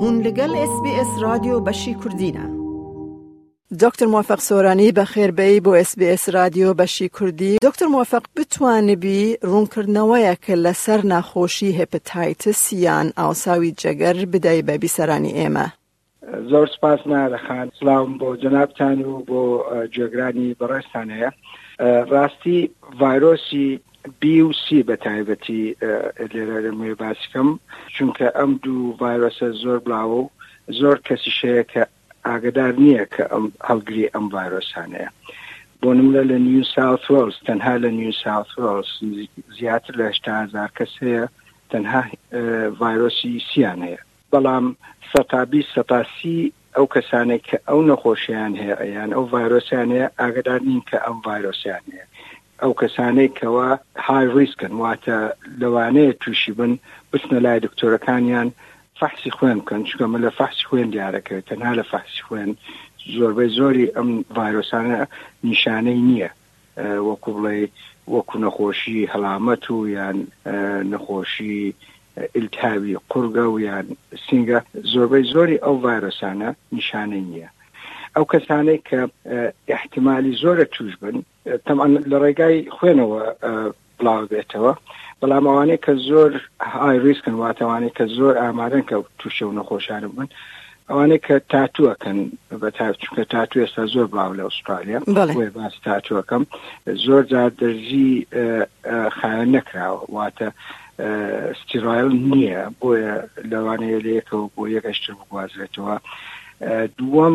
هون لەگەل ئێس بی ئێس رادیۆ بەشی کوردینە. دکتۆر موفق سۆرانی بەخێر بێی بۆ SسBS رادیۆ بەشی کوردی دکتۆر موفق بتوانبی ڕوونکردنەوەیەک لەسەر ناخۆشی هێپتایتس یان ئاوساوی جەگەر بدەی بە بیسەرانی ئێمە زۆر سپاس نارە خان سلااوم بۆ جەنابتان و بۆ جێگرانی بەڕێستانەیە ڕاستی ڤایرۆسی بی و سی بە تایبەتی لێرە لەمێ باسکەم چونکە ئەم دوو ڤایرۆسە زۆر بڵاوە و زۆر کەسی شەیە کە ئاگدار نییە کە ئەم هەڵگری ئەم ڤایرۆسانەیە بۆ نمرە لە نیو ساوتۆلز تەنها لە نیو ساوتۆلز زیاتر لە هشتا هزار کەس هەیە تەنها ڤایرۆسی سیان هەیە بەڵام سەتابی سەتاسی ئەو کەسانێک کە ئەو نەخۆشیان هەیە یان ئەو ڤایرۆسیان هەیە ئاگدار نین کە ئەم ڤایرۆسیان هەیە ئەو کەسانەی کەوا های ریسکن واتە لەوانەیە تووشی بن بچنە لای دکتۆرەکانیان فەحسی خوێن بکەن چونکە مە لە فەحسی خوێن دیارەکەوێت تەنها لە فەحسی خوێن زۆربەی زۆری ئەم ڤایرۆسانە نیشانەی نییە وەکو بڵێ وەکو نەخۆشی هەڵامەت و یان نەخۆشی ئیلتاوی قورگە و یان سینگە زۆربەی زۆری ئەو ڤایرۆسانە نیشانەی نییە ئەو کەسانەی کە احتمالی زۆرە توش بن تەبعەن لە ڕێگای خوێنەوە بڵاوە بێتەوە بەڵام ئەوانەی کە زۆر های ریسکن واتەوانەی کە زۆر ئامادەن کە تووشە و نەخۆشانە بن ئەوانەی کە تاتوەکەن بە چونکە تاتو ئێستا زۆر باو لە ئوسترالیا باس تاتوەکەم زۆر جار دەرزی خایەن نەکراوە واتە ستیرایل نییە بۆیە لەوانەیە لە یەکەوە بۆ یەکەشتر بگوازرێتەوە دووەم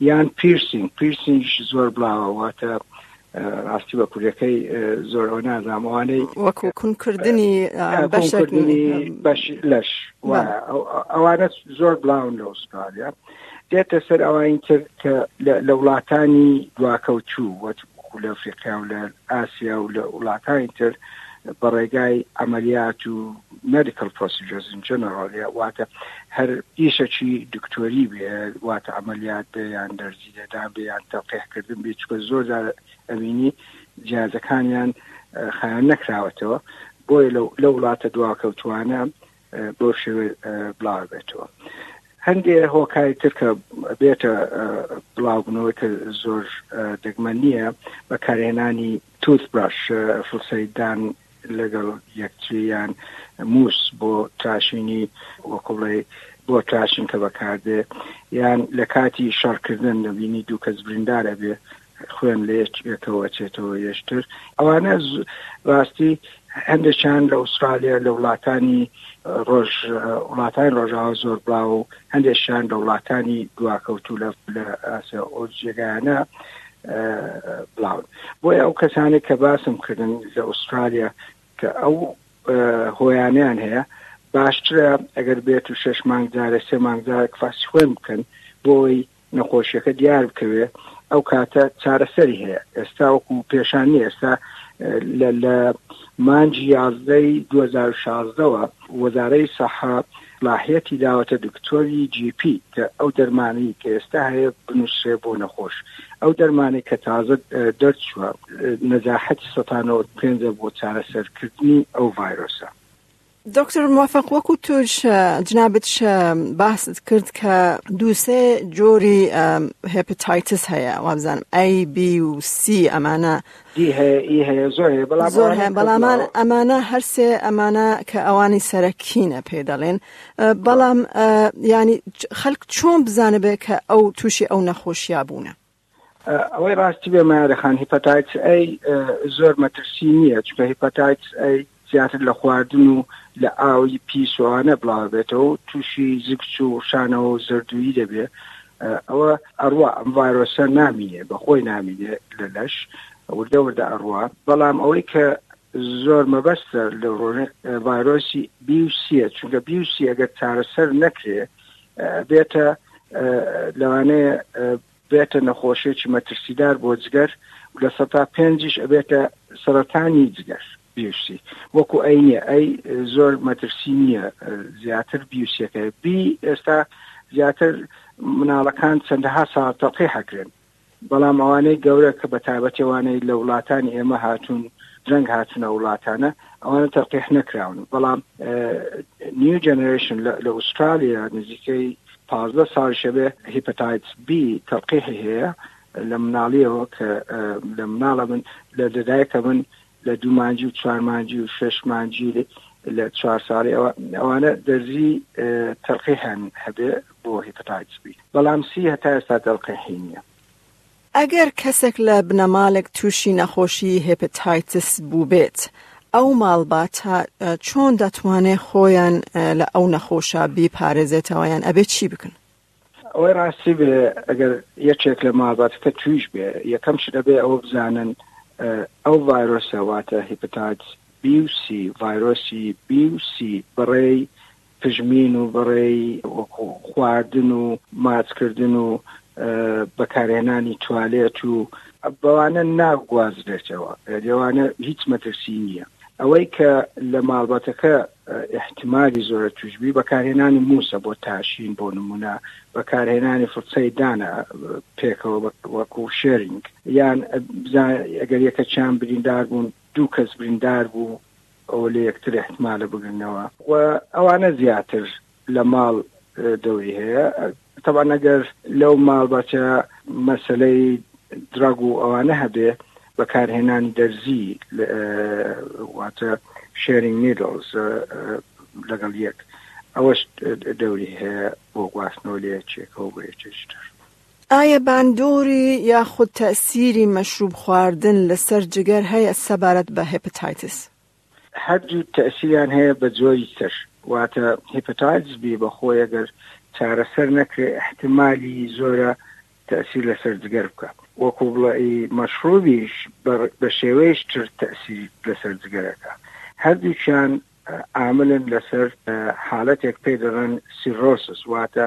یان پیرسینگ پیرسینگیش زۆر بڵاوە واتە ڕاستی بە کوردەکەی زۆرەوە نازام ئەوانەی وەکو کونکردنی بەشکردنی بەش لەش ئەوانە زۆر بڵاون لە ئوسترالیا دێتە سەر ئەوان تر کە لە وڵاتانی دواکەوتوو وەت لە ئەفریقیا و لە ئاسیا و لە وڵاتانی تر بە ڕێگای عملیات و Medical Procedures in General واتە هەر ئیشەکی دکتۆری بێ واتە عملیات بێ یان دەرزی لێدان بێ یان تەقیحکردن بێ چکە زۆردا ئەوینی جیازەکانیان خیان نەکراوەتەوە بۆیە لەو وڵاتە دواکەوتوانە بەو شێوێ بڵاو بێتەوە هەندێ هۆکاری ترکە بێتە بڵاوبنەوە کە زۆر دەگمە نییە بەکارهێنانی تووت براش فلسەیدان لەگەڵ یەکتریان مووس بۆ تراشینی وەکوڵێ بۆ تراشین کە بەکاردێ یان لە کاتی شەڕکردن دەبینی دوو کەس بریندارە بێ خوێن لە یەک ئێکەوە ئەچێتەوە یەشتر ئەوانە ڕاستی هەندێکیان لە ئوسترالیا لە وڵاتانی ڕۆژ وڵاتانی ڕۆژاوە زۆر بڵا و هەندێکشان لە وڵاتانی دواکەوتو لە لە ئاسیا ئۆجێگانە بڵاون بۆیە ئەو کەسانێک کە باسم کردن لە ئوسترالیا کە ئەو هۆیانیان هەیە باشترە ئەگەر بێت و شش مانگ جارە سێ مانگ جارێک فاسی خوێن بکەن بۆی نەخۆشیەکە دیار بکەوێ ئەو کاتە چارەسەری هەیە ئێستا وەکو پێشان نیە ئێستا لە مانجی یازدەی 2016ەوە وەزارەی سەحا لاهەتی داوەتە دکتۆری GP کە ئەو دەرمانی کە ئێستا هەیە بنووسێ بۆ نەخۆش ئەو دەرمانی کە تازە دەرچووە نەزاحەتی 1950 بۆ چارەسەرکردنی ئەو ڤایرۆسە دکتۆر موفق وەکو توش جنابت باست کرد کە دوو سێ جۆری هێپتایتس هەیە وابزانم ئەی بی و سی ئەمانە دی هەیە ئی هەیە زۆر هەیە بەڵام زۆر هەیە بەڵامان ئەمانە هەرسێ ئەمانە کە ئەوانی سەرەکینە پێ دەڵێن بەڵام ینی خەک چۆن بزانە بێ کە ئەو تووشی ئەو نەخۆشییا بوونە ئەوەی ڕاستی بێ مارەخان هیپەتایتس ئەی زۆر مەترسی نییە چکە هیپەتایتس ئەی زیاتر لە خواردن و لە ئاوی پیسوانە بڵاو بێتەوە تووشی زگچ و شانەوە و زردویی دەبێت ئەوە ئەڕوا ئەم ڤایرۆسە نامینێ بەخۆی نامینێ لە لەش وردە وردە ئەڕوا بەڵام ئەوەی کە زۆر مەبەستە لە ڕۆژێ ڤایرۆسی بیوسە چونکە بیوسی ئەگەر چارەسەر نەکرێ بێتە لەوانەیە بێتە نەخۆشێکی مەترسیدار بۆ جگەر لە سەتا پێنجش ئەبێتە سەرەتانی جگەر بیوسی وەکو ئەی نیە ئەی زۆر مەترسی نییە زیاتر بیوسەکە بی ئێستا زیاتر مناڵەکان چەندەها ساڵ تەقی حەکرێن بەڵام ئەوانەی گەورە کە بە تایبەتی ئەوانەی لە وڵاتانی ئێمە هاتوون درەنگ هاتوون ئەو وڵاتانە ئەوانە تەلقیح نەکراون بەڵام نیو جەنەرەیشن لە ئوسترالیا نزیکەی پازدە ساڵ شەبێ هیپەتایتس بی تەلقیحی هەیە لە مناڵیەوە کە لە مناڵە من لە دەدایکە من لە دوو مانگی و چوار مانگی و شەش مانگی لە چوار ساڵی ئەوە ئەوانە دەرزی تەلقی هەن هەبێ بۆ هیپتایتس بی بەڵام سی هەتا ئێستا دەڵقی حینە. ئەگەر کەسێک لە بنەمالێک تووشی نەخۆشی هێپتایتس بووبێت ئەو ماڵباتە چۆن دەتوانێ خۆیان لە ئەو نەخۆشە بیپارێزێتەوە یان ئەبێ چی بکن؟ ئەوەی ڕاستی بێ ئەگەر یەکێک لە مابەتەکە تویش بێ یەکەم شت ئەبێ ئەوە بزانن ئەو ڤایرۆسە واتە هیپتات BC ڤایرۆسی BC بەڕێی پژمین و بەڕێی خواردن و ماچکردن و بەکارهێنانی توالێت و بەوانە ناگوازرێتەوە لەوانە هیچ مەترسی نییە ئەوەی کە لە ماڵبەتەکە ئیحتیمالی زۆرە توشبی بەکارهێنانی مووسە بۆ تاشین بۆ نمونە بەکارهێنانی فڵچەی دانە پێکەوە وەکو شێرینگ یان ئەگەر یەکە چیان بریندار بوون دوو کەس بریندار بوو ئەوە لە یەکتر احتمالە بگرنەوە و ئەوانە زیاتر لە ماڵ دەوری هەیە تەبان ئەگەر لەو ماڵ باچە مەسلەی دراگ و ئەوانە هەبێ بەکارهێنانی دەرزی واتە شێرینگ نیدڵز لەگەڵ یەک ئەوەش دەوری هەیە بۆ گواستنەوە لە یەکێکەوە بۆ یەکێکتر ئایا باندۆری یاخود تەسیری مەشروب خواردن لەسەر جگەر هەیە سەبارەت بە هێپتایتس؟ هەردوو تەئسیریان هەیە بە جۆری تر واتە هیپەتایتس بی بە خۆی ئەگەر چارەسەر نەکرێ ئیحتیمالی زۆرە تەئسیر لەسەر جگەر بکا وەکوو بڵێ ئی مەشڕووبیش بە شێوەیش تر تەئسیر لەسەر جگەر ئەکا هەردووکیان عاملن لەسەر حالەتێک پێی دەڵێن سیڕۆسس واتە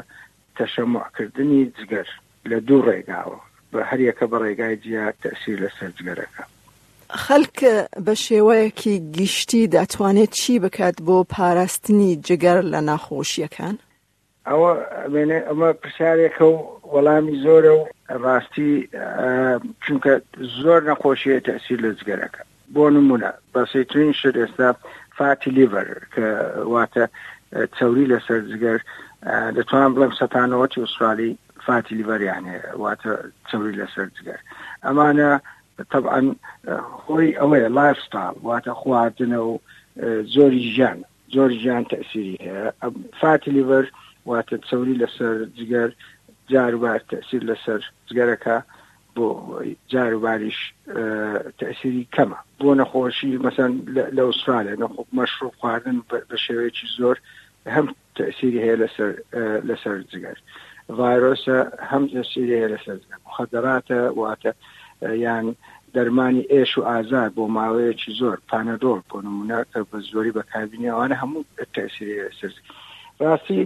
تەشەموعکردنی جگەر لە دوو ڕێگاوە و هەریەکە بە ڕێگای جیا تەئسیر لەسەر جگەر ئەکا. خەلک بە شێوەیەکی گشتی دەتوانێت چی بکات بۆ پاراستنی جگەر لە ناخۆشیەکان؟ ئەوە ئەمێنێ ئەمە پرسیارێکە و وەڵامی زۆرە و ڕاستی چونکە زۆر نەخۆشیە تەئسیر لە جگەر ئەکا. بۆ نموونە بەسیترین شت ئێستا فاتی لیڤەر کە واتە چەوری لەسەر جگەر دەتوان بڵێم سەتانەوەتی ئوسترالی فاتی لیڤەریان هەیە واتە چەوری لەسەر جگەر ئەمانە طبعا خۆی ئەوەیە لایفستال واتە خواردنە و زۆری ژیان زۆر ژیان تەسیری هەیە فاتی لیڤەر واتە چەوری لەسەر جگەر جاروبار تەسیر لەسەر جگەرەکە بۆ ئەوەی جاروباریش تەئسیری کەمە بۆ نەخۆشی مەسەن لە ئوسترالیا نەخۆ مەشروب خواردن بە شێوەیەکی زۆر هەم تەئسیری هەیە لەسەر لەسەر جگەر ڤایرۆسە هەم تەسیری هەیە لەسەر مخدراتە واتە یان دەرمانی ئێش و ئازار بۆ ماوەیەکی زۆر پانەدۆڵ بۆ نمونە کە بە زۆری بەکاربینی ئەوانە هەموو تەسیری لەسەر ڕاستی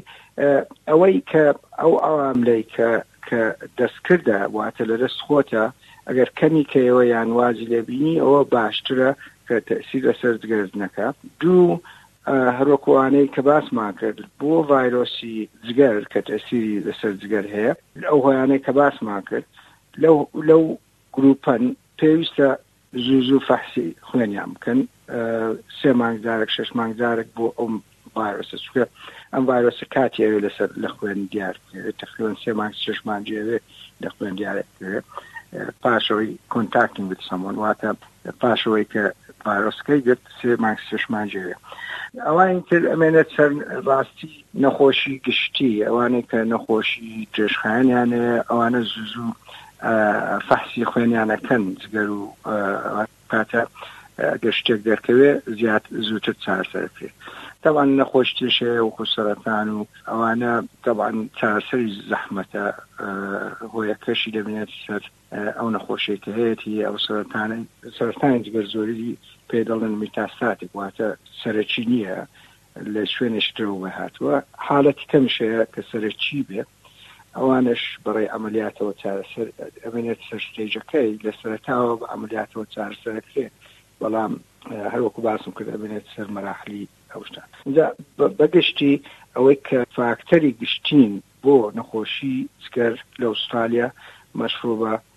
ئەوەی کە ئەو ئەوام لی کە کە دەستکردە واتە لە دەست خۆتە ئەگەر کەمی کەەوە یان وازی لێبینی ئەوە باشترە کە تەسی لەسەر دگەردنەکە دوو هەرۆکوانەی کە باسمان کرد بۆ ڤایرۆسی جگەر کە تەسیری لەسەر جگەر هەیە ئەو هۆیانەی کە باسمان کرد لەو لەو گروپەن پێویستە زوو زوو فەحسی خوێنیان بکەن سێ مانگ جارێک شش مانگ جارێک بۆ ئەو ڤایرۆسە چکە ئەم ڤایرۆسە کاتی ئەوێ لەسەر لە خوێن دیار بکەوێت تقریبان سێ مانگ شش مانجی ئەوێ لە خوێن دیارێک بکەوێت پاشەوەی کۆنتاکتنگ بت سەمۆن واتە پاشەوەی کە ڤایرۆسکەی گرت سێ مانگ شش مانجێوێ ئەوانی تر ئەمێنە چەند ڕاستی نەخۆشی گشتی ئەوانەی کە نەخۆشی درێژخایانیانەیە ئەوانە زوزوو فەحسی خوێنیان ئەکەن جگەر و کاتە گەر شتێک دەرکەوێ زیاد زووتر چارەسەر بکرێت تاوان نەخۆش تێشەیە وەکو سەرەتان و ئەوانە تاوان چارەسەری زەحمەتە هۆیەکەشی دەبێت سەر ئەو نەخۆشی کە هەیەی ئەو سەرەتانە سەرەتانی جگەر زۆری پێ دەڵێن میتاساتێک واتە سەرەکی نییە لە شوێنێکی ترەوە بە هاتووە، حالەتی کەمیش هەیە کە سەرەکی بێ ئەوانەش بەڕێی عەمەلیاتەوە چارەسەر ئەمێنێت سەر ستەیجەکەی، لە سەرەتاوە بە عەمەلیاتەوە چارەسەر ئەکرێ بەڵام هەر وەکو باسم کرد ئەمێنێت سەر مەراحلی ئەو شتە. ئینجا بە گشتی ئەوەی کە فاکتەری گشتین بۆ نەخۆشی جگەر لە ئوسترالیا مەشڕوبە